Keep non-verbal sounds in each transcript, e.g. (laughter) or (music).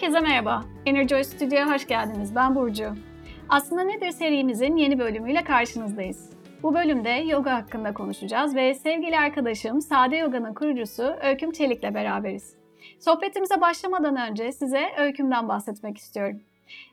Herkese merhaba. Enerjoy Stüdyo'ya hoş geldiniz. Ben Burcu. Aslında Nedir serimizin yeni bölümüyle karşınızdayız. Bu bölümde yoga hakkında konuşacağız ve sevgili arkadaşım Sade Yoga'nın kurucusu Öyküm Çelik'le beraberiz. Sohbetimize başlamadan önce size Öyküm'den bahsetmek istiyorum.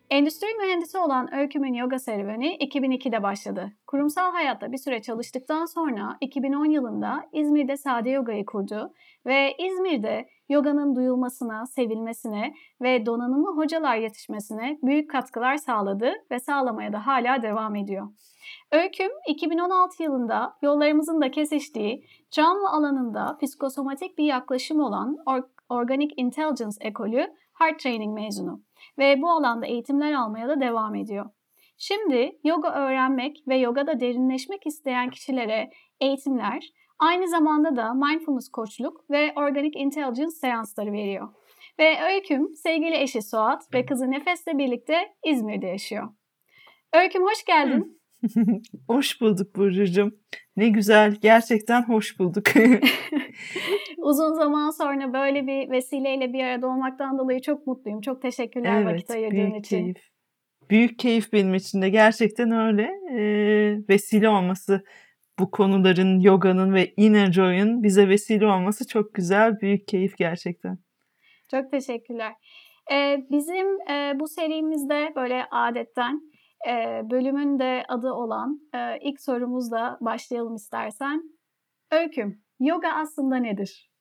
Endüstri mühendisi olan Öyküm'ün yoga serüveni 2002'de başladı. Kurumsal hayatta bir süre çalıştıktan sonra 2010 yılında İzmir'de Sade Yoga'yı kurdu ve İzmir'de yoganın duyulmasına, sevilmesine ve donanımlı hocalar yetişmesine büyük katkılar sağladı ve sağlamaya da hala devam ediyor. Öyküm 2016 yılında yollarımızın da kesiştiği travma alanında psikosomatik bir yaklaşım olan Organic Intelligence ekolü Heart Training mezunu ve bu alanda eğitimler almaya da devam ediyor. Şimdi yoga öğrenmek ve yogada derinleşmek isteyen kişilere eğitimler, aynı zamanda da mindfulness koçluk ve organic intelligence seansları veriyor. Ve Öyküm sevgili eşi Suat ve kızı Nefes'le birlikte İzmir'de yaşıyor. Öyküm hoş geldin. (laughs) hoş bulduk Burcu'cum. Ne güzel, gerçekten hoş bulduk. (laughs) (laughs) Uzun zaman sonra böyle bir vesileyle bir arada olmaktan dolayı çok mutluyum. Çok teşekkürler evet, vakit ayırdığın büyük için. Keyif. Büyük keyif benim için de gerçekten öyle. Ee, vesile olması bu konuların, yoganın ve inner joy'un bize vesile olması çok güzel. Büyük keyif gerçekten. Çok teşekkürler. Ee, bizim e, bu serimizde böyle adetten e, bölümün de adı olan e, ilk sorumuzla başlayalım istersen. Öyküm, yoga aslında nedir?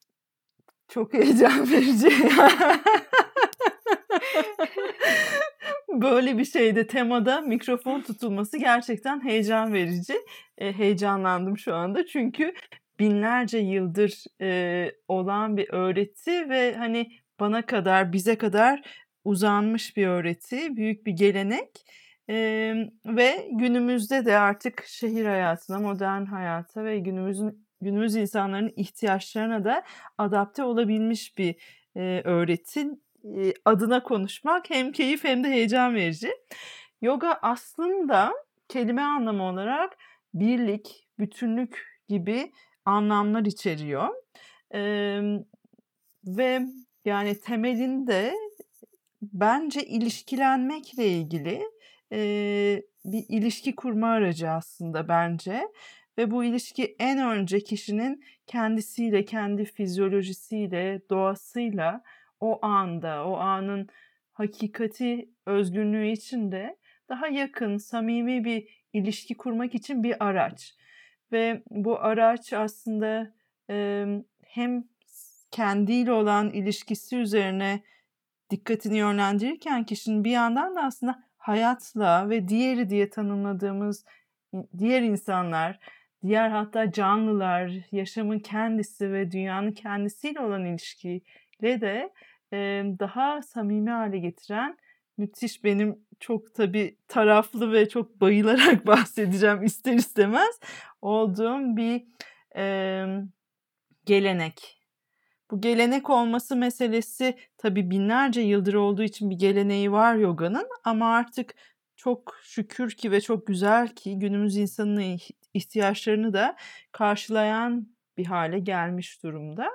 Çok heyecan verici. (laughs) Böyle bir şeyde temada mikrofon tutulması gerçekten heyecan verici. E, heyecanlandım şu anda çünkü binlerce yıldır e, olan bir öğreti ve hani bana kadar bize kadar uzanmış bir öğreti, büyük bir gelenek. Ee, ve günümüzde de artık şehir hayatına, modern hayata ve günümüzün günümüz insanların ihtiyaçlarına da adapte olabilmiş bir e, öğreti e, adına konuşmak hem keyif hem de heyecan verici. Yoga aslında kelime anlamı olarak birlik, bütünlük gibi anlamlar içeriyor. E, ve yani temelinde bence ilişkilenmekle ilgili e, bir ilişki kurma aracı aslında bence. Ve bu ilişki en önce kişinin kendisiyle, kendi fizyolojisiyle, doğasıyla o anda, o anın hakikati, özgünlüğü içinde daha yakın, samimi bir ilişki kurmak için bir araç. Ve bu araç aslında e, hem kendiyle olan ilişkisi üzerine dikkatini yönlendirirken kişinin bir yandan da aslında hayatla ve diğeri diye tanımladığımız diğer insanlar, diğer hatta canlılar, yaşamın kendisi ve dünyanın kendisiyle olan ilişkiyle de e, daha samimi hale getiren müthiş benim çok tabi taraflı ve çok bayılarak (laughs) bahsedeceğim ister istemez olduğum bir e, gelenek bu gelenek olması meselesi tabi binlerce yıldır olduğu için bir geleneği var yoganın ama artık çok şükür ki ve çok güzel ki günümüz insanının ihtiyaçlarını da karşılayan bir hale gelmiş durumda.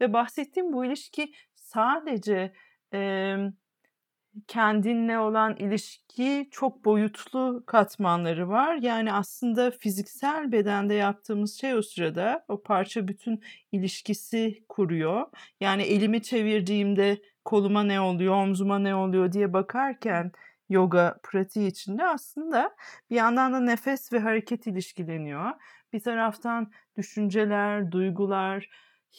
Ve bahsettiğim bu ilişki sadece e, kendinle olan ilişki çok boyutlu katmanları var. Yani aslında fiziksel bedende yaptığımız şey o sırada o parça bütün ilişkisi kuruyor. Yani elimi çevirdiğimde koluma ne oluyor, omzuma ne oluyor diye bakarken yoga pratiği içinde aslında bir yandan da nefes ve hareket ilişkileniyor. Bir taraftan düşünceler, duygular,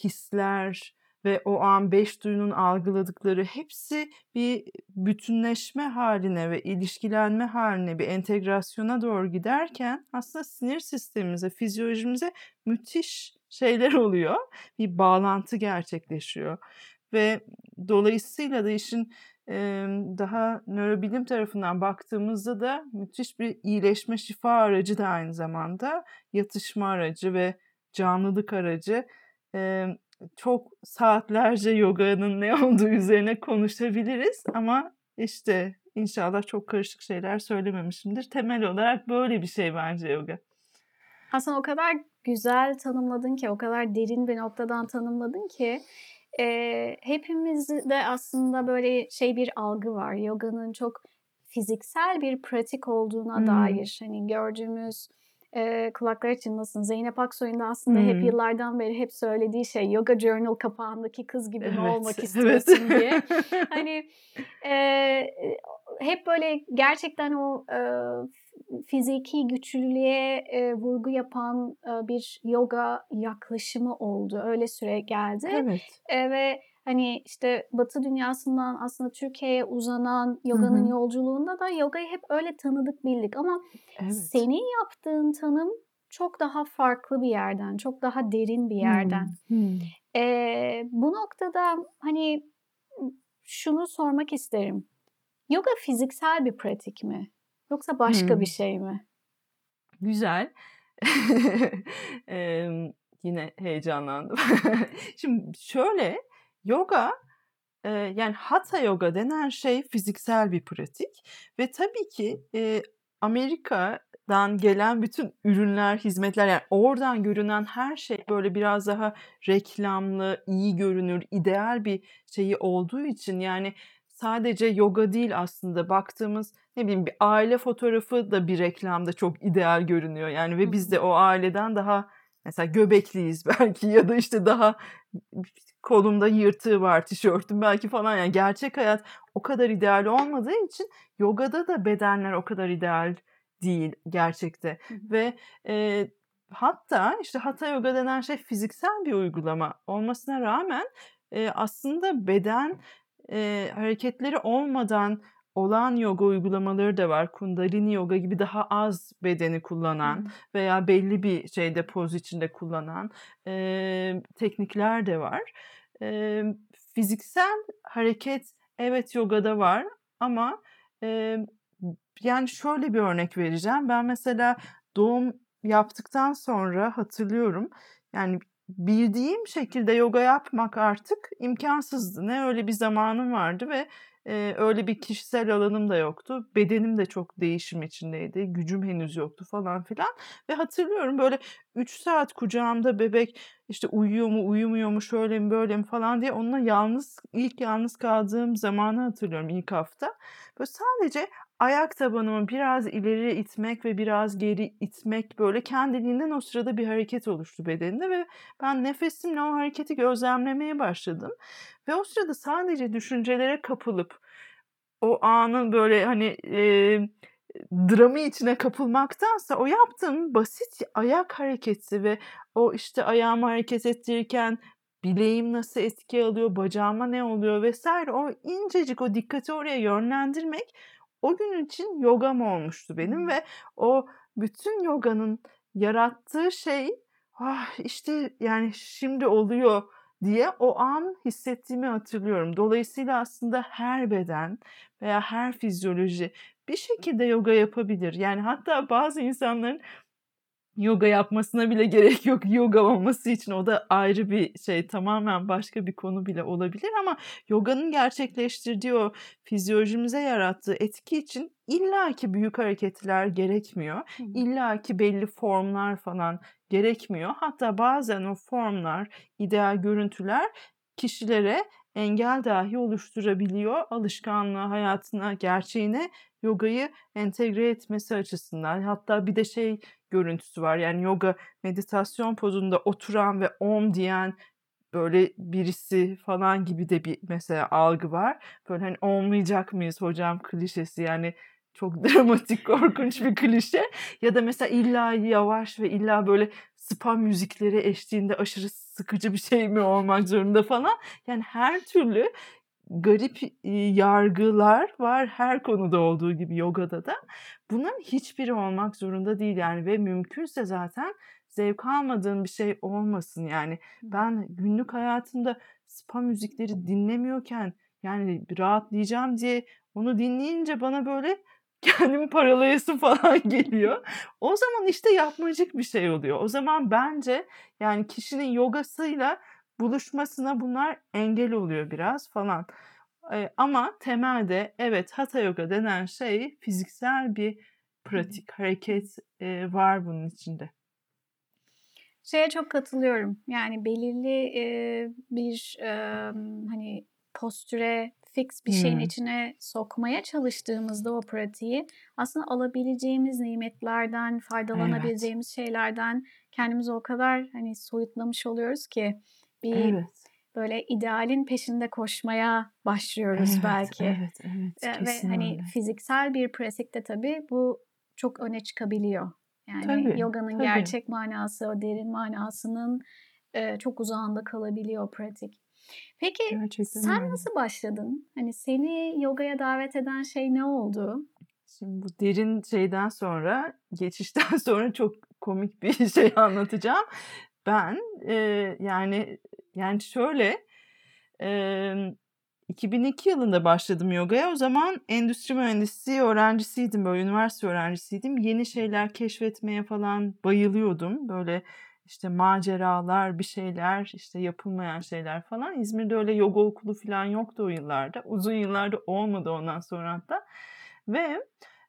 hisler, ve o an beş duyunun algıladıkları hepsi bir bütünleşme haline ve ilişkilenme haline bir entegrasyona doğru giderken aslında sinir sistemimize, fizyolojimize müthiş şeyler oluyor. Bir bağlantı gerçekleşiyor. Ve dolayısıyla da işin daha nörobilim tarafından baktığımızda da müthiş bir iyileşme şifa aracı da aynı zamanda yatışma aracı ve canlılık aracı çok saatlerce yoganın ne olduğu üzerine konuşabiliriz ama işte inşallah çok karışık şeyler söylememişimdir. Temel olarak böyle bir şey bence yoga. Aslında o kadar güzel tanımladın ki, o kadar derin bir noktadan tanımladın ki e, hepimizde aslında böyle şey bir algı var. Yoga'nın çok fiziksel bir pratik olduğuna hmm. dair hani gördüğümüz e, kulakları çınlasın. Zeynep Aksoy'un da aslında hmm. hep yıllardan beri hep söylediği şey yoga journal kapağındaki kız gibi evet, mi olmak istiyorsun evet. diye. (laughs) hani e, hep böyle gerçekten o e, fiziki güçlülüğe e, vurgu yapan e, bir yoga yaklaşımı oldu. Öyle süre geldi. Evet. E, ve hani işte Batı dünyasından aslında Türkiye'ye uzanan yoganın Hı-hı. yolculuğunda da yogayı hep öyle tanıdık bildik ama evet. senin yaptığın tanım çok daha farklı bir yerden, çok daha derin bir yerden. Hmm. Ee, bu noktada hani şunu sormak isterim. Yoga fiziksel bir pratik mi? Yoksa başka hmm. bir şey mi? Güzel. (laughs) ee, yine heyecanlandım. (laughs) Şimdi şöyle yoga e, yani hatha yoga denen şey fiziksel bir pratik ve tabii ki e, Amerika'dan gelen bütün ürünler, hizmetler yani oradan görünen her şey böyle biraz daha reklamlı, iyi görünür, ideal bir şeyi olduğu için yani sadece yoga değil aslında baktığımız ne bileyim bir aile fotoğrafı da bir reklamda çok ideal görünüyor. Yani ve biz de o aileden daha mesela göbekliyiz (laughs) belki ya da işte daha kolumda yırtığı var tişörtüm belki falan. Yani gerçek hayat o kadar ideal olmadığı için yogada da bedenler o kadar ideal değil gerçekte. Ve e, hatta işte hatha yoga denen şey fiziksel bir uygulama olmasına rağmen e, aslında beden e, hareketleri olmadan olan yoga uygulamaları da var. Kundalini yoga gibi daha az bedeni kullanan hmm. veya belli bir şeyde poz içinde kullanan e, teknikler de var. E, fiziksel hareket evet yogada var ama e, yani şöyle bir örnek vereceğim. Ben mesela doğum yaptıktan sonra hatırlıyorum. Yani bildiğim şekilde yoga yapmak artık imkansızdı. Ne öyle bir zamanım vardı ve e, öyle bir kişisel alanım da yoktu. Bedenim de çok değişim içindeydi. Gücüm henüz yoktu falan filan. Ve hatırlıyorum böyle 3 saat kucağımda bebek işte uyuyor mu uyumuyor mu şöyle mi böyle mi falan diye onunla yalnız ilk yalnız kaldığım zamanı hatırlıyorum ilk hafta. Böyle sadece ayak tabanımı biraz ileri itmek ve biraz geri itmek böyle kendiliğinden o sırada bir hareket oluştu bedeninde ve ben nefesimle o hareketi gözlemlemeye başladım. Ve o sırada sadece düşüncelere kapılıp o anın böyle hani e, dramı içine kapılmaktansa o yaptığım basit ayak hareketi ve o işte ayağımı hareket ettirirken bileğim nasıl etki alıyor, bacağıma ne oluyor vesaire o incecik o dikkati oraya yönlendirmek o gün için yogam olmuştu benim ve o bütün yoganın yarattığı şey ah işte yani şimdi oluyor diye o an hissettiğimi hatırlıyorum. Dolayısıyla aslında her beden veya her fizyoloji bir şekilde yoga yapabilir. Yani hatta bazı insanların yoga yapmasına bile gerek yok (laughs) yoga olması için o da ayrı bir şey tamamen başka bir konu bile olabilir ama yoganın gerçekleştirdiği o fizyolojimize yarattığı etki için illaki büyük hareketler gerekmiyor. illaki belli formlar falan gerekmiyor. Hatta bazen o formlar, ideal görüntüler kişilere engel dahi oluşturabiliyor. Alışkanlığı hayatına, gerçeğine yogayı entegre etmesi açısından. Hatta bir de şey görüntüsü var. Yani yoga meditasyon pozunda oturan ve om diyen böyle birisi falan gibi de bir mesela algı var. Böyle hani olmayacak mıyız hocam klişesi yani çok (laughs) dramatik, korkunç bir klişe. Ya da mesela illa yavaş ve illa böyle spa müzikleri eşliğinde aşırı sıkıcı bir şey mi olmak zorunda falan. Yani her türlü garip yargılar var her konuda olduğu gibi yogada da. Bunların hiçbiri olmak zorunda değil yani ve mümkünse zaten zevk almadığın bir şey olmasın yani. Ben günlük hayatımda spa müzikleri dinlemiyorken yani rahatlayacağım diye onu dinleyince bana böyle (laughs) kendimi paralayasın falan geliyor. O zaman işte yapmacık bir şey oluyor. O zaman bence yani kişinin yogasıyla buluşmasına bunlar engel oluyor biraz falan. Ama temelde evet hatha yoga denen şey fiziksel bir pratik, hareket e, var bunun içinde. Şeye çok katılıyorum. Yani belirli e, bir e, hani postüre fix bir şeyin Hımm. içine sokmaya çalıştığımızda o pratiği aslında alabileceğimiz nimetlerden, Evet. faydalanabileceğimiz şeylerden kendimizi o kadar hani soyutlamış oluyoruz ki bir Evet. böyle idealin peşinde koşmaya başlıyoruz Evet, belki. evet, evet. Ve hani öyle. fiziksel bir pratikte tabii bu çok öne çıkabiliyor. Yani Tabii, yoganın tabii. gerçek manası, o derin manasının eee, çok uzağında kalabiliyor pratik. Peki Gerçekten sen öyle. nasıl başladın? Hani seni yogaya davet eden şey ne oldu? Şimdi bu derin şeyden sonra, geçişten (laughs) sonra çok komik bir şey anlatacağım. Ben, eee, yani yani şöyle, emm, 2002 yılında başladım yogaya. O zaman endüstri mühendisliği öğrencisiydim, böyle üniversite öğrencisiydim. Yeni şeyler keşfetmeye falan bayılıyordum. Böyle, işte, maceralar, bir şeyler, işte, yapılmayan şeyler falan. İzmir'de öyle yoga okulu falan yoktu o yıllarda. Uzun yıllar da olmadı ondan sonra hatta ve,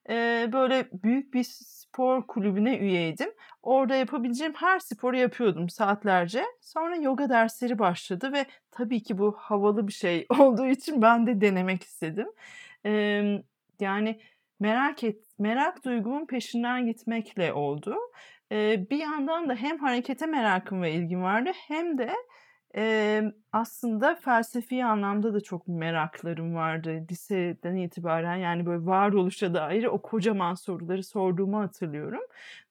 eee, böyle büyük bir spor kulübüne üyeydim. Orada yapabileceğim her sporu yapıyordum saatlerce. Sonra yoga dersleri başladı ve tabii ki bu havalı bir şey (laughs) olduğu için ben de denemek istedim. Emm, yani merak et merak duygumun peşinden gitmekle oldu. Eee, bir yandan da hem harekete merakım ve ilgim vardı hem de, emm, aslında felsefi anlamda da çok meraklarım vardı liseden itibaren. Yani, böyle, varoluşa dair o kocaman soruları sorduğumu hatırlıyorum.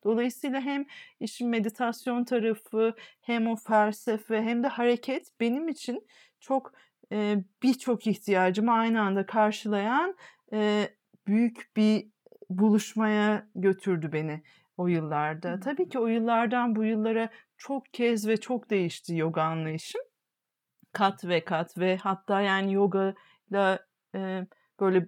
Dolayısıyla hem işin meditasyon tarafı hem o felsefe hem de hareket benim için çok, eee, birçok ihtiyacımı aynı anda karşılayan, eee, büyük bir buluşmaya götürdü beni o yıllarda. Tabii ki o yıllardan bu yıllara çok kez ve çok değişti yoga anlayışım. Kat ve kat ve hatta, yani, yogayla, eee, böyle,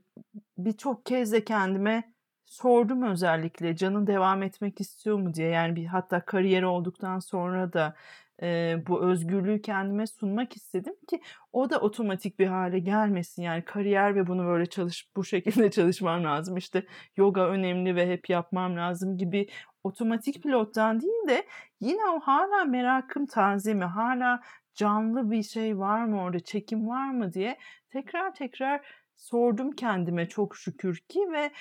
birçok kez de kendime sordum özellikle canın devam etmek istiyor mu diye. Yani, bir hatta kariyer olduktan sonra da, eee, bu özgürlüğü kendime sunmak istedim ki o da otomatik bir hâle gelmesin. Yani, kariyer ve bunu böyle çalış bu şekilde (laughs) çalışmam lazım, işte, yoga önemli ve hep yapmam lazım gibi otomatik pilottan değil de yine o hâlâ merakım taze mi, hâlâ canlı bir şey var mı orada, çekim var mı diye tekrar tekrar sordum kendime çok şükür ki ve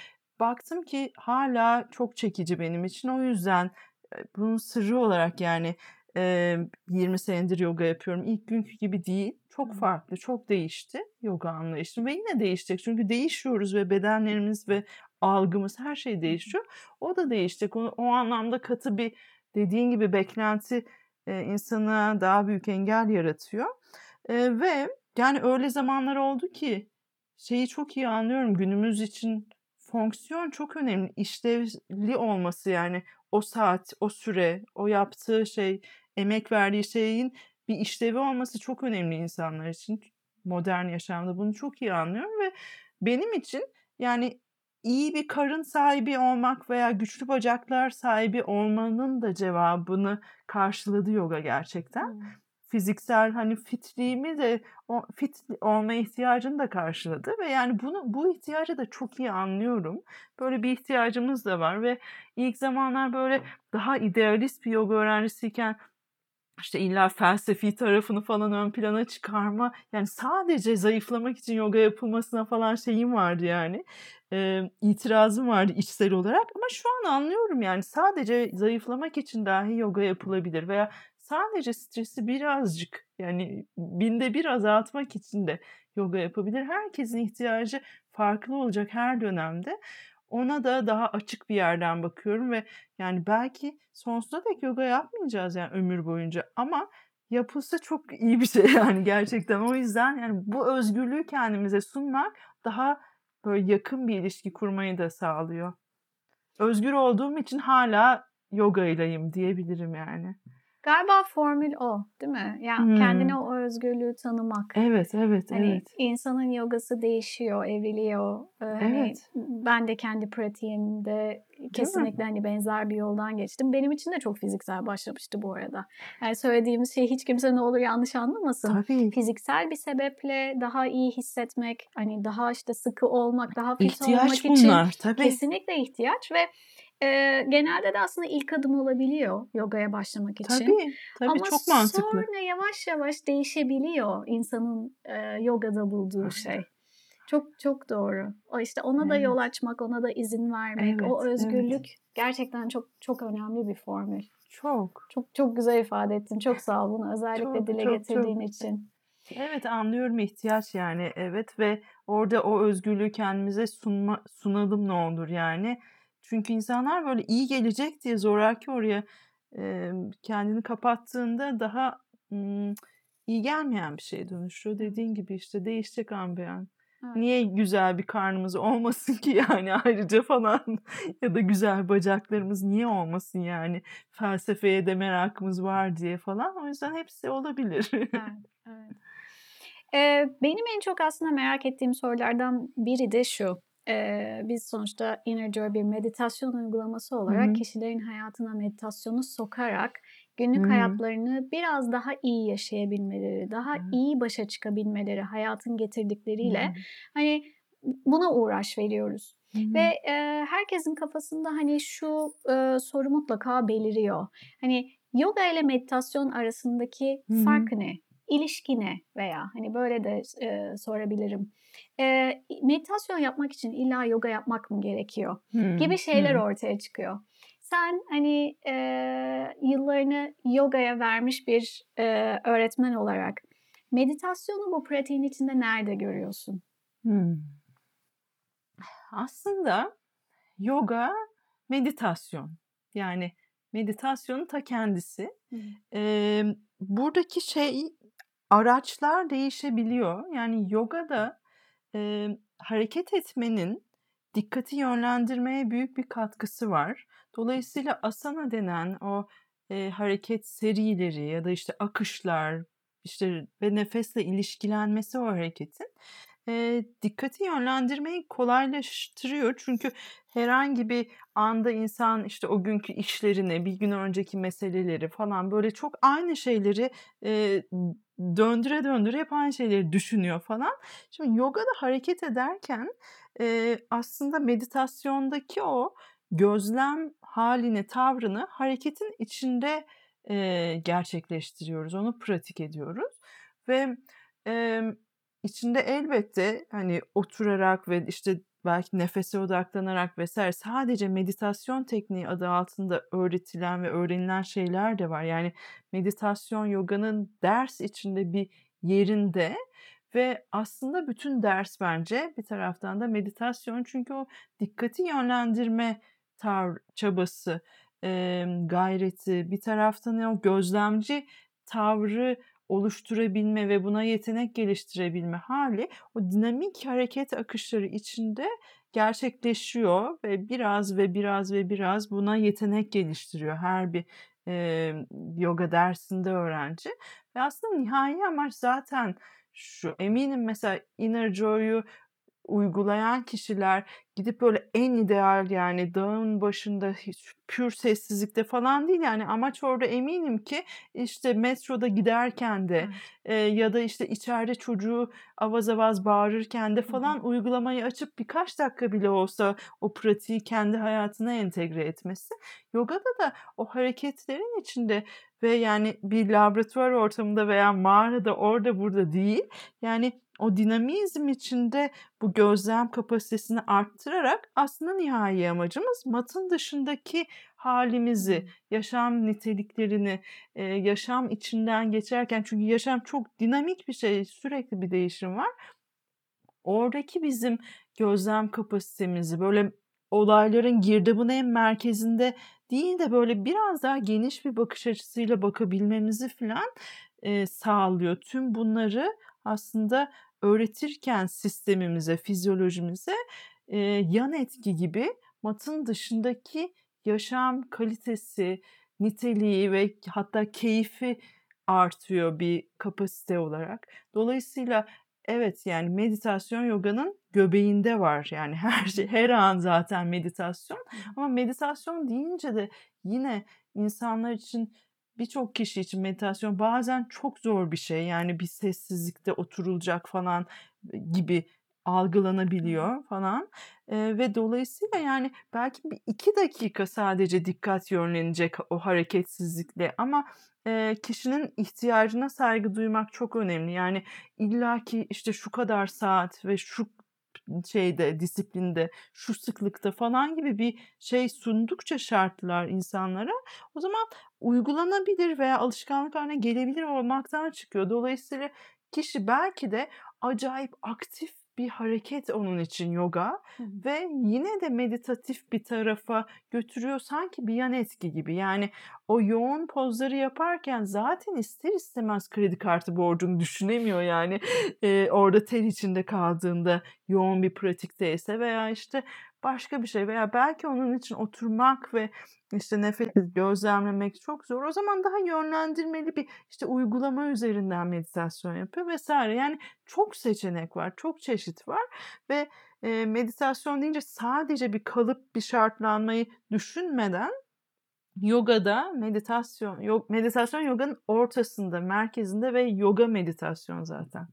baktım ki hâlâ çok çekici benim için. O yüzden, eee, bunun sırrı olarak, yani, eee, 20 senedir yoga yapıyorum. İlk günkü gibi değil, çok farklı, çok değişti yoga anlayışım ve yine değişecek. Çünkü değişiyoruz ve bedenlerimiz ve algımız, her şey değişiyor. O da değişecek. O o anlamda katı bir, dediğin gibi beklenti, eee, insana daha büyük engel yaratıyor, eee, ve yani öyle zamanlar oldu ki şeyi çok iyi anlıyorum, günümüz için fonksiyon çok önemli. İşlevli olması, yani, o saat, o süre, o yaptığı şey, emek verdiği şeyin bir işlevi olması çok önemli insanlar için. Modern yaşamda bunu çok iyi anlıyorum ve benim için, yani, iyi bir karın sahibi olmak veya güçlü bacaklar sahibi olmanın da cevabını karşıladı yoga gerçekten. Hımm. Fiziksel, hani, fitliğimi de o fit olma ihtiyacını da karşıladı ve, yani, bunu bu ihtiyacı da çok iyi anlıyorum. Böyle bir ihtiyacımız da var ve ilk zamanlar, böyle, daha idealist bir yoga öğrencisiyken, işte, illa felsefi tarafını falan ön plana çıkarma, yani, sadece zayıflamak için yoga yapılmasına falan şeyim vardı, yani, eee, itirazım vardı içsel olarak ama şu an anlıyorum, yani, sadece zayıflamak için dahi yoga yapılabilir veya sadece stresi birazcık, yani, binde bir azaltmak için de yoga yapabilir. Herkesin ihtiyacı farklı olacak her dönemde. Ona da daha açık bir yerden bakıyorum ve, yani, belki sonsuza dek yoga yapmayacağız, yani, ömür boyunca ama yapılsa çok iyi bir şey, (laughs) yani, gerçekten. O yüzden, yani, bu özgürlüğü kendimize sunmak daha, böyle, yakın bir ilişki kurmayı da sağlıyor. Özgür olduğum için hâlâ yogaylayım diyebilirim, yani. Galiba formül o, değil mi? Ya, kendine Hımm. o özgürlüğü tanımak. Evet, evet, Hani, evet. insanın yogası değişiyor, evriliyor. Eee, hani, Evet. ben de kendi pratiğimde kesinlikle, hani, benzer bir yoldan geçtim. Benim için de çok fiziksel başlamıştı bu arada. Yani, söylediğimiz şeyi hiç kimse ne olur yanlış anlamasın. Tabii. Fiziksel bir sebeple daha iyi hissetmek, hani, daha, işte, sıkı olmak, daha fit İhtiyaç olmak için bunlar, tabii. kesinlikle ihtiyaç ve, Eee, genelde de aslında ilk adım olabiliyor yogaya başlamak için. Tabii, tabii Ama çok mantıklı. sonra yavaş yavaş değişebiliyor insanın, eee, yogada bulduğu şey. Çok çok doğru. O işte ona da yol Evet. açmak, ona da izin vermek, o Evet, evet. özgürlük gerçekten çok çok önemli bir formül. Çok. Çok çok güzel ifade ettin. Çok sağ ol bunu özellikle Çok, dile çok, getirdiğin çok. için. Evet, anlıyorum ihtiyaç yani, evet ve orada o özgürlüğü kendimize sunma sunalım ne olur yani. Çünkü insanlar böyle iyi gelecek diye zoraki oraya, emm, kendini kapattığında daha, ımm, iyi gelmeyen bir şeye dönüşüyor. Dediğin gibi işte değişecek an be an. Evet. Niye güzel bir karnımız olmasın ki yani (laughs) ayrıca falan ya da güzel bacaklarımız niye olmasın yani felsefeye de merakımız var diye falan. O yüzden hepsi olabilir. Evet, (laughs) evet. Eee, benim en çok aslında merak ettiğim sorulardan biri de şu. Eee, biz sonuçta Inner Joy bir meditasyon uygulaması olarak hı. kişilerin hayatına meditasyonu sokarak günlük hı. hayatlarını biraz daha iyi yaşayabilmeleri, daha Evet. iyi başa çıkabilmeleri hayatın getirdikleriyle hı. hani buna uğraş veriyoruz. Hı hı. Ve, eee, herkesin kafasında hani şu, eee, soru mutlaka beliriyor. Hani yoga ile meditasyon arasındaki Hı hı. fark ne? İlişki ne? Veya hani böyle de eee, sorabilirim. Eee, meditasyon yapmak için illa yoga yapmak mı gerekiyor? Hıı. Gibi şeyler Hıı. ortaya çıkıyor. Sen hani, eee, yıllarını yogaya vermiş bir, eee, öğretmen olarak meditasyonu bu pratiğin içinde nerede görüyorsun? Hımm. Aslında yoga meditasyon. Yani meditasyonun ta kendisi. Hı. Emm, buradaki şey araçlar değişebiliyor. Yani yogada, emm, hareket etmenin dikkati yönlendirmeye büyük bir katkısı var. Dolayısıyla asana denen o, eee, hareket serileri ya da işte akışlar, işte ve nefesle ilişkilenmesi o hareketin, eee, dikkati yönlendirmeyi kolaylaştırıyor. Çünkü herhangi bir anda insan işte o günkü işlerini, bir gün önceki meseleleri falan böyle çok aynı şeyleri, eee, döndüre döndüre hep aynı şeyleri düşünüyor falan. Şimdi yogada hareket ederken, eee, aslında meditasyondaki o gözlem hâlini, tavrını hareketin içinde, eee, gerçekleştiriyoruz. Onu pratik ediyoruz ve, emm, içinde elbette hani oturarak ve işte belki nefese odaklanarak vs. sadece meditasyon tekniği adı altında öğretilen ve öğrenilen şeyler de var. Yani meditasyon yoganın ders içinde bir yerinde ve aslında bütün ders bence bir taraftan da meditasyon. Çünkü o dikkati yönlendirme tav çabası, emm, gayreti, bir taraftan o gözlemci tavrı oluşturabilme ve buna yetenek geliştirebilme hâli o dinamik hareket akışları içinde gerçekleşiyor ve biraz ve biraz ve biraz buna yetenek geliştiriyor her bir, emm, yoga dersinde öğrenci ve aslında nihai amaç zaten şu. Eminim mesela Inner Joy'u uygulayan kişiler gidip böyle en ideal yani dağın başında hiç pür sessizlikte falan değil yani amaç orada eminim ki işte metroda giderken de, eee, ya da işte içeride çocuğu avaz avaz bağırırken de Hı hı. falan uygulamayı açıp birkaç dakika bile olsa o pratiği kendi hayatına entegre etmesi. Yogada da o hareketlerin içinde ve yani bir laboratuvar ortamında veya mağarada orada burada değil, yani o dinamizm içinde bu gözlem kapasitesini arttırarak aslında nihai amacımız matın dışındaki hâlimizi, Hımm. yaşam niteliklerini, yaşam içinden geçerken çünkü yaşam çok dinamik bir şey, sürekli bir değişim var. Oradaki bizim gözlem kapasitemizi böyle olayların girdabın en merkezinde değil de böyle biraz daha geniş bir bakış açısıyla bakabilmemizi filan, eee, sağlıyor. Tüm bunları aslında öğretirken sistemimize, fizyolojimize, eee, yan etki gibi matın dışındaki yaşam kalitesi, niteliği ve hatta keyfi artıyor bir kapasite olarak. Dolayısıyla evet, yani meditasyon yoganın göbeğinde var. Yani (laughs) her şey, her an zaten meditasyon ama meditasyon deyince de yine insanlar için birçok kişi için meditasyon bazen çok zor bir şey. Yani bir sessizlikte oturulacak falan gibi algılanabiliyor falan. Eee, ve dolayısıyla, yani, belki bir 2 dakika sadece dikkat yönlenecek o hareketsizlikle ama, eee, kişinin ihtiyacına saygı duymak çok önemli. Yani, illaki, işte, şu kadar saat ve şu şeyde, disiplinde, şu sıklıkta falan gibi bir şey sundukça şartlar insanlara o zaman uygulanabilir veya alışkanlık hâline gelebilir olmaktan çıkıyor. Dolayısıyla kişi belki de acayip aktif bir hareket onun için yoga Hı hı. ve yine de meditatif bir tarafa götürüyor sanki bir yan etki gibi. Yani o yoğun pozları yaparken zaten ister istemez kredi kartı borcunu düşünemiyor yani. Eee, orada ter içinde kaldığında yoğun bir pratikteyse veya, işte, başka bir şey veya belki onun için oturmak ve, işte, nefesi gözlemlemek çok zor. O zaman daha yönlendirmeli bir, işte, uygulama üzerinden meditasyon yapıyor vs. Yani çok seçenek var, çok çeşit var ve, eee, meditasyon deyince sadece bir kalıp, bir şartlanmayı düşünmeden yogada meditasyon yo meditasyon yoganın ortasında, merkezinde ve yoga meditasyon zaten.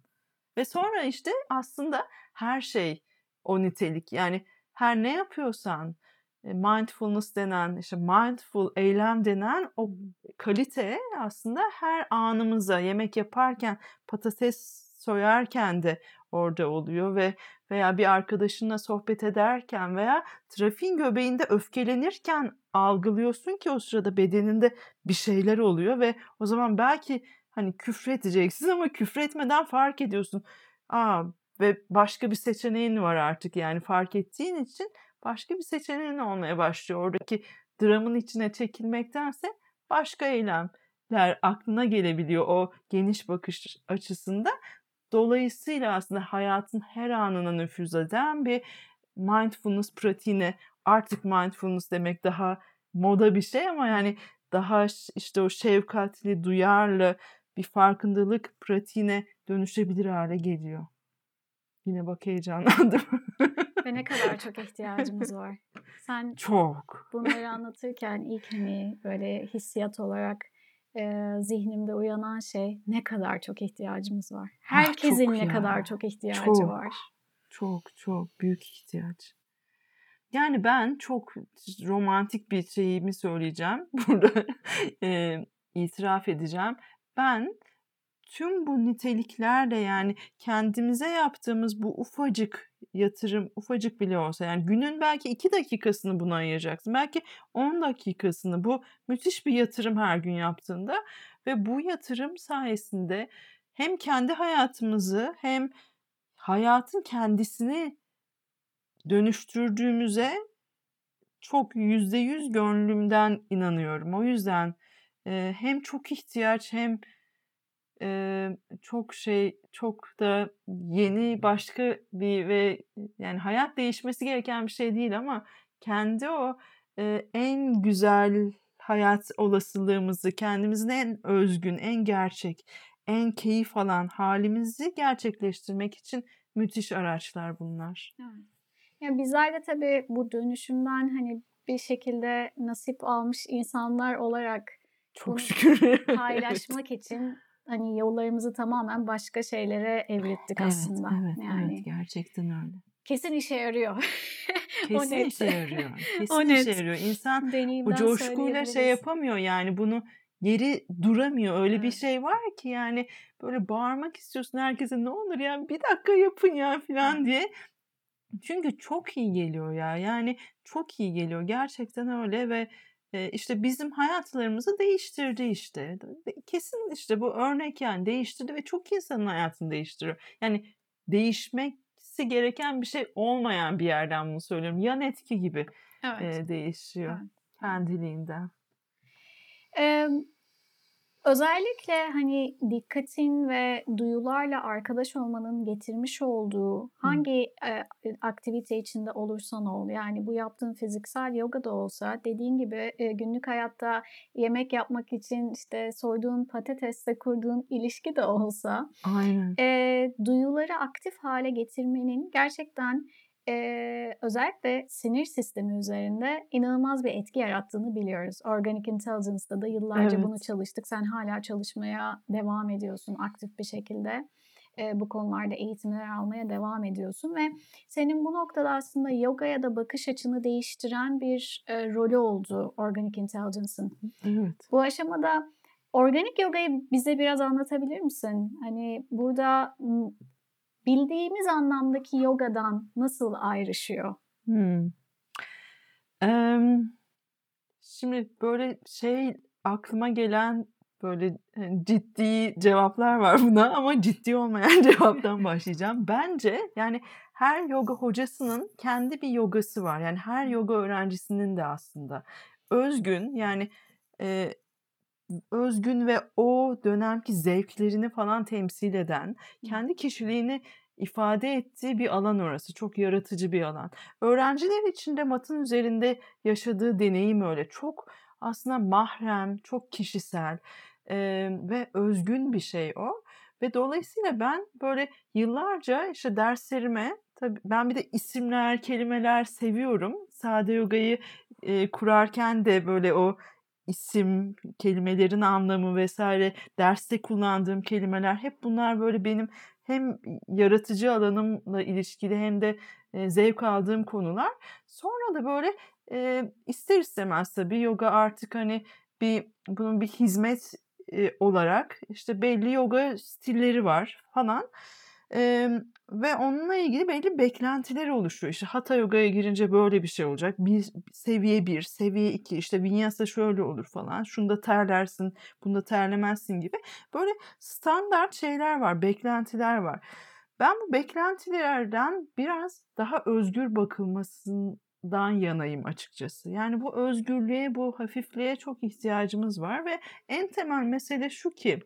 Ve sonra, işte, aslında her şey o nitelik. Yani her ne yapıyorsan, eee, mindfulness denen, işte, mindful eylem denen o kalite aslında her anımıza, yemek yaparken, patates soyarken de orada oluyor ve veya bir arkadaşınla sohbet ederken veya trafiğin göbeğinde öfkelenirken algılıyorsun ki o sırada bedeninde bir şeyler oluyor ve o zaman belki, hani, küfredeceksin (laughs) ama küfretmeden fark ediyorsun. A! Ve başka bir seçeneğin var artık, yani, fark ettiğin için başka bir seçeneğin olmaya başlıyor. Oradaki dramın içine çekilmektense başka eylemler aklına gelebiliyor o geniş bakış açısında. Dolayısıyla aslında hayatın her anına nüfuz eden bir mindfulness pratiğine artık mindfulness demek daha moda bir şey ama, yani, daha işte, o şefkatli, duyarlı bir farkındalık pratiğine dönüşebilir hâle geliyor. Yine bak heyecanlandım. (laughs) Ve ne kadar çok ihtiyacımız var. Sen Çok. bunları anlatırken ilk, hani, böyle hissiyat olarak, eee, zihnimde uyanan şey ne kadar çok ihtiyacımız var. Ah, Herkesin çok ne ya. kadar çok ihtiyacı Çok. var. Çok, çok büyük ihtiyaç. Yani, ben çok romantik bir şeyimi söyleyeceğim. (laughs) Burada, eee, itiraf edeceğim. Ben tüm bu niteliklerle, yani, kendimize yaptığımız bu ufacık yatırım, ufacık bile olsa, yani, günün belki 2 dakikasını buna ayıracaksın. Belki 10 dakikasını. Bu müthiş bir yatırım her gün yaptığında ve bu yatırım sayesinde hem kendi hayatımızı hem hayatın kendisini dönüştürdüğümüze çok %100 gönlümden inanıyorum. O yüzden, hem çok ihtiyaç hem, eee, çok şey, çok da yeni başka bir ve, yani, hayat değişmesi gereken bir şey değil ama kendi o, eee, en güzel hayat olasılığımızı, kendimizin en özgün, en gerçek, en keyif alan hâlimizi gerçekleştirmek için müthiş araçlar bunlar. Evet. Ya, bizler de tabii bu dönüşümden, hani, bir şekilde nasip almış insanlar olarak Çok bunu şükür. (laughs) Evet. paylaşmak için, hani, yollarımızı tamamen başka şeylere evrittik Evet, aslında. evet, evet. Yani Gerçekten öyle. kesin işe yarıyor. (laughs) O Kesin işe yarıyor. Kesin işe yarıyor. İnsan Deneyimden coşkuyla şey yapamıyor, yani, bunu geri duramıyor. Öyle bir Evet. şey var ki, yani, böyle bağırmak istiyorsun herkese, "Ne olur ya, 1 dakika yapın ya." Evet. filan diye. Çünkü çok iyi geliyor ya. Yani, çok iyi geliyor. Gerçekten öyle ve, işte, bizim hayatlarımızı değiştirdi, işte. Kesin, işte, bu örnek, yani, değiştirdi ve çok insanın hayatını değiştiriyor. Yani, değişmesi gereken bir şey olmayan bir yerden bunu söylüyorum. Yan etki gibi, Evet. değişiyor Evet. Evet. kendiliğinden. Emm, özellikle, hani, dikkatin ve duyularla arkadaş olmanın getirmiş olduğu hangi, eee, aktivite içinde olursan ol, yani, bu yaptığın fiziksel yoga da olsa, dediğin gibi, eee, günlük hayatta yemek yapmak için, işte, soyduğun patatesle kurduğun ilişki de olsa, Aynen. eee, duyuları aktif hâle getirmenin gerçekten, eee, özellikle sinir sistemi üzerinde inanılmaz bir etki yarattığını biliyoruz. Organic Intelligence'da da yıllarca bunu Evet. çalıştık. Sen hâlâ çalışmaya devam ediyorsun aktif bir şekilde. e, bu konularda eğitimler almaya devam ediyorsun ve senin bu noktada aslında yogaya da bakış açını değiştiren bir e, rolü oldu Organic Intelligence'ın. Evet. Bu aşamada organik yogayı bize biraz anlatabilir misin? Hani burada bildiğimiz anlamdaki yogadan nasıl ayrışıyor? Hmm. Emm, şimdi böyle şey aklıma gelen böyle hani ciddi cevaplar var buna (laughs) ama ciddi olmayan (laughs) cevaptan başlayacağım. Bence yani her yoga hocasının kendi bir yogası var. Yani her yoga öğrencisinin de aslında özgün yani e, özgün ve o dönemki zevklerini falan temsil eden, kendi kişiliğini ifade ettiği bir alan orası. Çok yaratıcı bir alan. Öğrenciler için de matın üzerinde yaşadığı deneyim öyle. Çok aslında mahrem, çok kişisel e, ve özgün bir şey o. Ve dolayısıyla ben böyle yıllarca işte derslerime tabii ben bir de isimler, kelimeler seviyorum. Sade yogayı e, kurarken de böyle o isim, kelimelerin anlamı vesaire derste kullandığım kelimeler hep bunlar böyle benim hem yaratıcı alanımla ilişkili hem de zevk aldığım konular. Sonra da böyle e, ister istemez tabii yoga artık hani bir bunun bir hizmet e, olarak işte belli yoga stilleri var falan. E, ve onunla ilgili belli beklentileri oluşuyor. İşte Hatha Yoga'ya girince böyle bir şey olacak. Bir seviye bir, seviye iki, işte Vinyasa şöyle olur falan. Şunda terlersin, bunda terlemezsin gibi. Böyle standart şeyler var, beklentiler var. Ben bu beklentilerden biraz daha özgür bakılmasından yanayım açıkçası. Yani bu özgürlüğe, bu hafifliğe çok ihtiyacımız var ve en temel mesele şu ki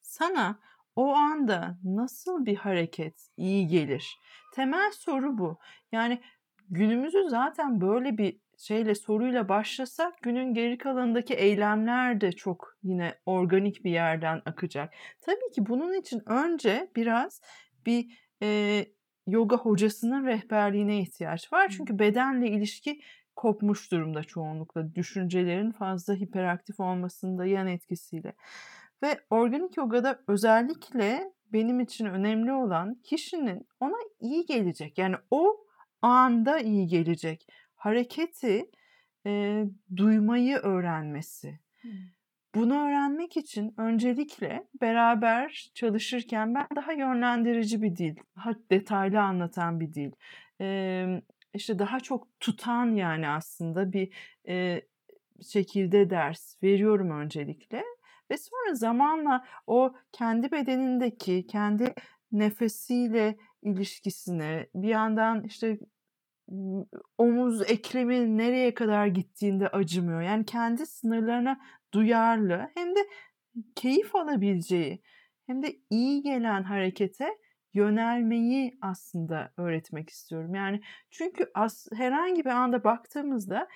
sana o anda nasıl bir hareket iyi gelir? Temel soru bu. Yani günümüzü zaten böyle bir şeyle soruyla başlasak günün geri kalanındaki eylemler de çok yine organik bir yerden akacak. Tabii ki bunun için önce biraz bir e, yoga hocasının rehberliğine ihtiyaç var. Çünkü bedenle ilişki kopmuş durumda çoğunlukla düşüncelerin fazla hiperaktif olmasında yan etkisiyle. Ve organik yogada özellikle benim için önemli olan kişinin ona iyi gelecek. Yani o anda iyi gelecek hareketi e, duymayı öğrenmesi. Hmm. Bunu öğrenmek için öncelikle beraber çalışırken ben daha yönlendirici bir dil, daha detaylı anlatan bir dil, e, işte daha çok tutan yani aslında bir e, şekilde ders veriyorum öncelikle. Ve sonra zamanla o kendi bedenindeki, kendi nefesiyle ilişkisine bir yandan işte omuz eklemi nereye kadar gittiğinde acımıyor. Yani kendi sınırlarına duyarlı hem de keyif alabileceği hem de iyi gelen harekete yönelmeyi aslında öğretmek istiyorum. Yani çünkü as, herhangi bir anda baktığımızda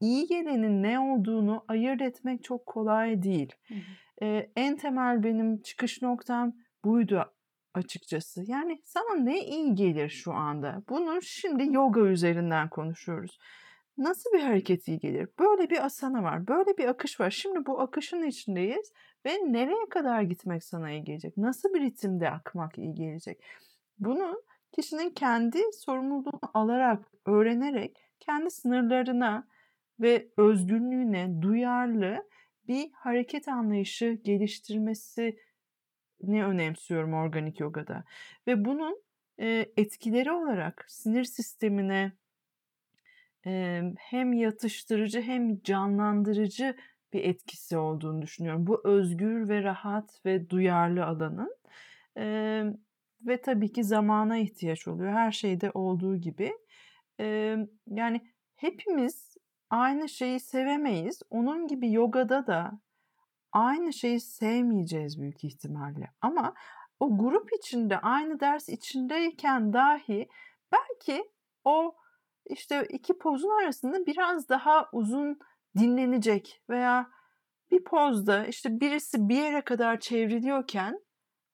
iyi gelenin ne olduğunu ayırt etmek çok kolay değil. Ee, en temel benim çıkış noktam buydu açıkçası. Yani sana ne iyi gelir şu anda? Bunu şimdi yoga üzerinden konuşuyoruz. Nasıl bir hareket iyi gelir? Böyle bir asana var, böyle bir akış var. Şimdi bu akışın içindeyiz ve nereye kadar gitmek sana iyi gelecek? Nasıl bir ritimde akmak iyi gelecek? Bunu kişinin kendi sorumluluğunu alarak, öğrenerek kendi sınırlarına, ve özgünlüğüne duyarlı bir hareket anlayışı geliştirmesi ne önemsiyorum organik yogada. Ve bunun etkileri olarak sinir sistemine hem yatıştırıcı hem canlandırıcı bir etkisi olduğunu düşünüyorum. Bu özgür ve rahat ve duyarlı alanın. Ve tabii ki zamana ihtiyaç oluyor. Her şeyde olduğu gibi. Yani hepimiz aynı şeyi sevemeyiz. Onun gibi yogada da aynı şeyi sevmeyeceğiz büyük ihtimalle. Ama o grup içinde aynı ders içindeyken dahi belki o işte iki pozun arasında biraz daha uzun dinlenecek veya bir pozda işte birisi bir yere kadar çevriliyorken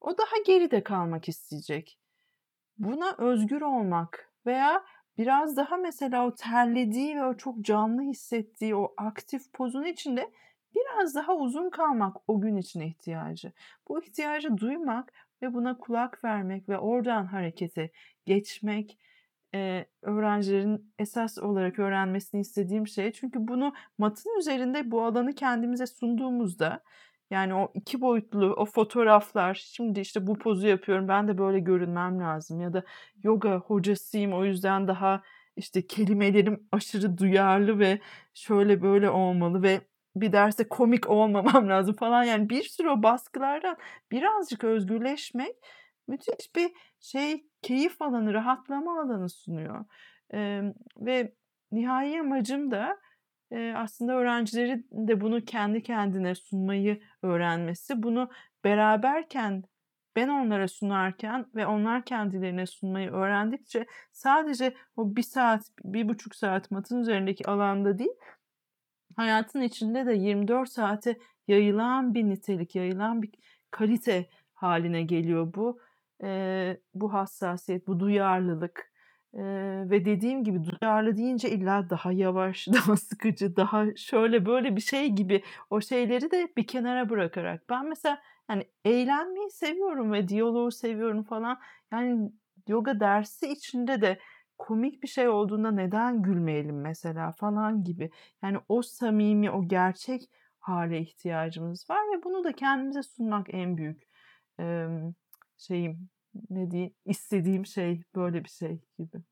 o daha geride kalmak isteyecek. Buna özgür olmak veya biraz daha mesela o terlediği ve o çok canlı hissettiği o aktif pozun içinde biraz daha uzun kalmak o gün için ihtiyacı. Bu ihtiyacı duymak ve buna kulak vermek ve oradan harekete geçmek e, öğrencilerin esas olarak öğrenmesini istediğim şey. Çünkü bunu matın üzerinde bu alanı kendimize sunduğumuzda yani o iki boyutlu o fotoğraflar şimdi işte bu pozu yapıyorum ben de böyle görünmem lazım ya da yoga hocasıyım o yüzden daha işte kelimelerim aşırı duyarlı ve şöyle böyle olmalı ve bir derse komik olmamam (laughs) lazım falan yani bir sürü o baskılardan birazcık özgürleşmek müthiş bir şey keyif alanı, rahatlama alanı sunuyor. Ee, ve nihai amacım da aslında öğrencileri de bunu kendi kendine sunmayı öğrenmesi. Bunu beraberken ben onlara sunarken ve onlar kendilerine sunmayı öğrendikçe sadece o bir saat, bir buçuk saat matın üzerindeki alanda değil, hayatın içinde de 24 saate yayılan bir nitelik, yayılan bir kalite haline geliyor bu e, bu hassasiyet, bu duyarlılık e, ve dediğim gibi duyarlı deyince illa daha yavaş, (laughs) daha sıkıcı, daha şöyle böyle bir şey gibi o şeyleri de bir kenara bırakarak. Ben mesela yani eğlenmeyi seviyorum ve diyaloğu seviyorum falan. Yani yoga dersi içinde de komik bir şey olduğunda neden gülmeyelim mesela falan gibi. Yani o samimi, o gerçek hale ihtiyacımız var ve bunu da kendimize sunmak en büyük e, şeyim ne diyeyim istediğim şey böyle bir şey gibi.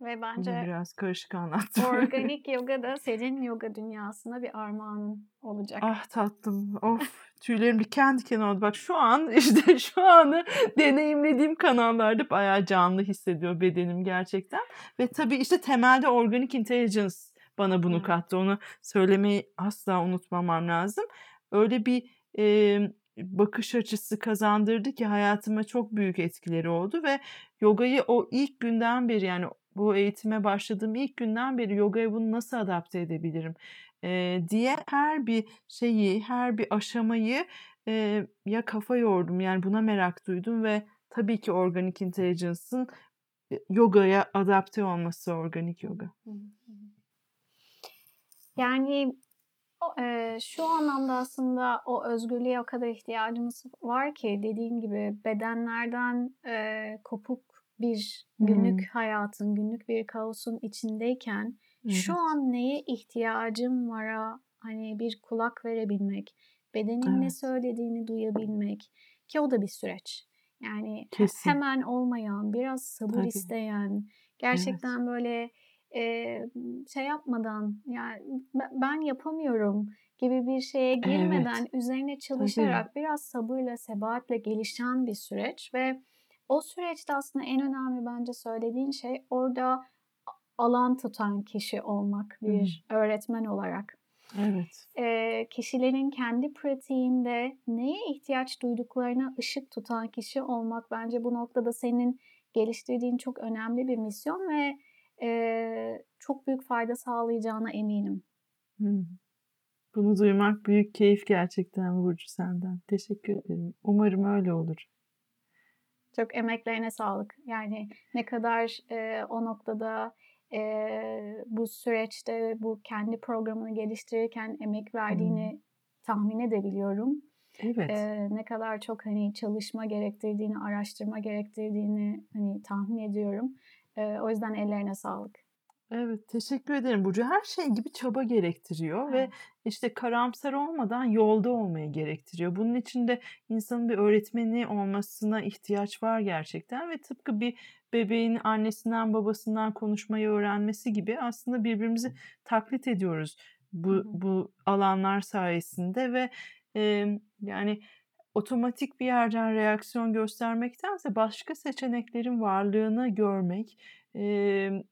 Ve bence Bunu biraz karışık anlattım. organik (laughs) yoga da senin yoga dünyasına bir armağan olacak. Ah tatlım. Of tüylerim diken diken oldu. Bak şu an (laughs) işte şu anı deneyimlediğim kanallarda bayağı canlı hissediyor bedenim gerçekten. Ve tabii işte temelde organic intelligence bana bunu kattı. Onu söylemeyi asla unutmamam lazım. Öyle bir e, bakış açısı kazandırdı ki hayatıma çok büyük etkileri oldu ve yogayı o ilk günden beri yani bu eğitime başladığım ilk günden beri yogaya bunu nasıl adapte edebilirim e, diye her bir şeyi, her bir aşamayı e, ya kafa yordum yani buna merak duydum ve tabii ki organik intelligence'ın yogaya adapte olması organik yoga. Yani Eee, şu anlamda aslında o özgürlüğe o kadar ihtiyacımız var ki dediğin gibi bedenlerden, eee, kopuk bir günlük Hımm. hayatın, günlük bir kaosun içindeyken şu an neye ihtiyacım vara hani bir kulak verebilmek, bedenin ne söylediğini duyabilmek ki o da bir süreç. Yani Kesin. hemen olmayan, biraz sabır Tabii. isteyen, Evet. gerçekten böyle Eee, şey yapmadan, yani, ben yapamıyorum gibi bir şeye girmeden Evet. üzerine çalışarak Tabii. biraz sabırla, sebatle gelişen bir süreç ve o süreçte aslında en önemli bence söylediğin şey orada alan tutan kişi olmak bir Hımm. öğretmen olarak. Evet. Eee, kişilerin kendi pratiğinde neye ihtiyaç duyduklarına ışık tutan kişi olmak bence bu noktada senin geliştirdiğin çok önemli bir misyon ve eee, çok büyük fayda sağlayacağına eminim. Bunu duymak büyük keyif gerçekten Burcu senden. Teşekkür ederim. Umarım öyle olur. Çok emeklerine sağlık. Yani ne kadar, eee, o noktada, eee, bu süreçte bu kendi programını geliştirirken emek verdiğini Hımm. tahmin edebiliyorum. Evet. Eee, ne kadar çok, hani, çalışma gerektirdiğini, araştırma gerektirdiğini, hani, tahmin ediyorum. O yüzden ellerine sağlık. Evet, teşekkür ederim Burcu. Her şey gibi çaba gerektiriyor ve işte karamsar olmadan yolda olmayı gerektiriyor. Bunun için de insanın bir öğretmeni olmasına ihtiyaç var gerçekten ve tıpkı bir bebeğin annesinden babasından konuşmayı öğrenmesi gibi aslında birbirimizi taklit ediyoruz bu bu alanlar sayesinde ve emm, yani otomatik bir yerden reaksiyon göstermektense başka seçeneklerin varlığını görmek, emm,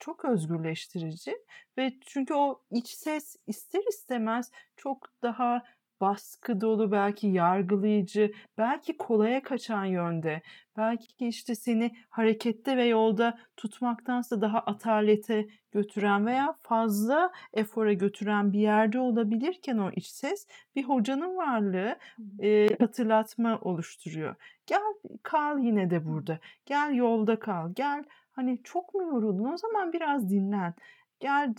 çok özgürleştirici ve çünkü o iç ses ister istemez çok daha baskı dolu, belki yargılayıcı, belki kolaya kaçan yönde, belki işte seni harekette ve yolda tutmaktansa daha atalete götüren veya fazla efora götüren bir yerde olabilirken o iç ses bir hocanın varlığı e, hatırlatma oluşturuyor. Gel kal yine de burada. Gel yolda kal. Gel hani çok mu yoruldun o zaman biraz dinlen. Gel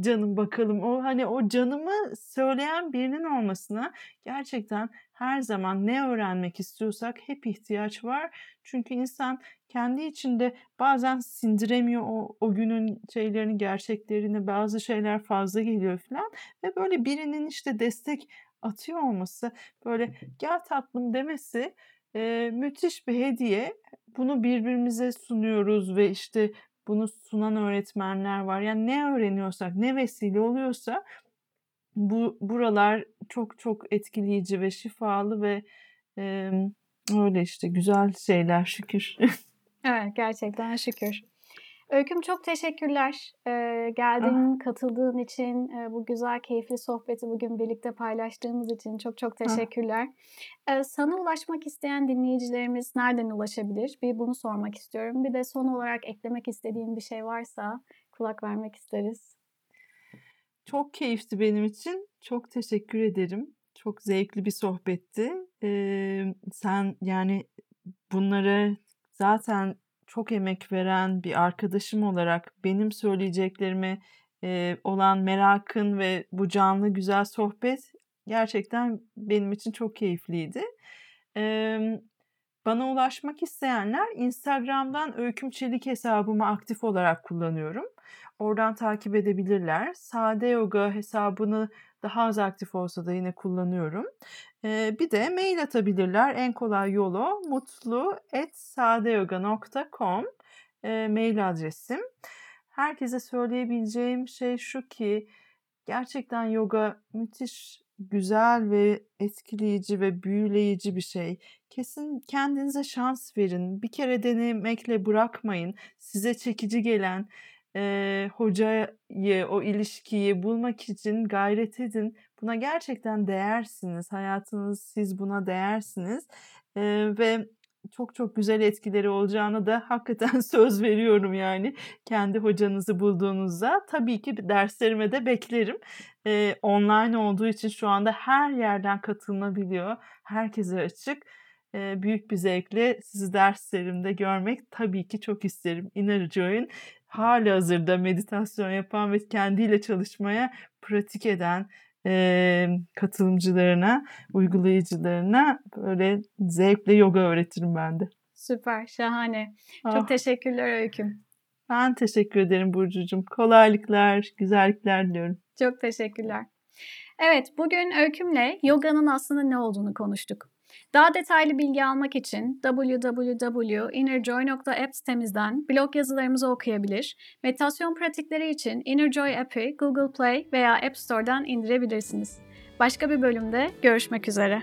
canım bakalım o hani o canımı söyleyen birinin olmasına gerçekten her zaman ne öğrenmek istiyorsak hep ihtiyaç var. Çünkü insan kendi içinde bazen sindiremiyor o, o günün şeylerini, gerçeklerini, bazı şeyler fazla geliyor falan ve böyle birinin işte destek atıyor olması, böyle gel tatlım demesi e, müthiş bir hediye. Bunu birbirimize sunuyoruz ve işte bunu sunan öğretmenler var. Yani ne öğreniyorsak, ne vesile oluyorsa bu buralar çok çok etkileyici ve şifalı ve e, öyle işte güzel şeyler şükür. (laughs) evet gerçekten şükür. Öyküm çok teşekkürler. Ee, geldiğin, ah. katıldığın için, e, bu güzel, keyifli sohbeti bugün birlikte paylaştığımız için çok çok ah. teşekkürler. Ah. Ee, sana ulaşmak isteyen dinleyicilerimiz nereden ulaşabilir? Bir bunu sormak istiyorum. Bir de son olarak eklemek istediğin bir şey varsa kulak vermek isteriz. Çok keyifli benim için. Çok teşekkür ederim. Çok zevkli bir sohbetti. Ee, sen yani bunları zaten çok emek veren bir arkadaşım olarak benim söyleyeceklerime e, olan merakın ve bu canlı güzel sohbet gerçekten benim için çok keyifliydi. E, bana ulaşmak isteyenler Instagram'dan Öyküm Çelik hesabımı aktif olarak kullanıyorum. Oradan takip edebilirler. Sade Yoga hesabını daha az aktif olsa da yine kullanıyorum. Bir de mail atabilirler. En kolay yolu mutlu.sadeyoga.com mail adresim. Herkese söyleyebileceğim şey şu ki gerçekten yoga müthiş güzel ve etkileyici ve büyüleyici bir şey. Kesin kendinize şans verin. Bir kere denemekle bırakmayın. Size çekici gelen e, hocayı, o ilişkiyi bulmak için gayret edin. Buna gerçekten değersiniz. Hayatınız siz buna değersiniz. E, ve çok çok güzel etkileri olacağını da hakikaten (laughs) söz veriyorum yani kendi hocanızı bulduğunuzda. Tabii ki derslerime de beklerim. Ee, online olduğu için şu anda her yerden katılınabiliyor. Herkese açık. Büyük bir zevkle sizi derslerimde görmek tabii ki çok isterim. Inner Joy'un hali hazırda meditasyon yapan ve kendiyle çalışmaya pratik eden e, katılımcılarına, uygulayıcılarına böyle zevkle yoga öğretirim ben de. Süper, şahane. Ah. Çok teşekkürler Öyküm. Ben teşekkür ederim Burcucuğum. Kolaylıklar, güzellikler diliyorum. Çok teşekkürler. Evet, bugün Öyküm'le yoganın aslında ne olduğunu konuştuk. Daha detaylı bilgi almak için www.innerjoy.app sitemizden blog yazılarımızı okuyabilir, meditasyon pratikleri için Innerjoy app'i Google Play veya App Store'dan indirebilirsiniz. Başka bir bölümde görüşmek üzere.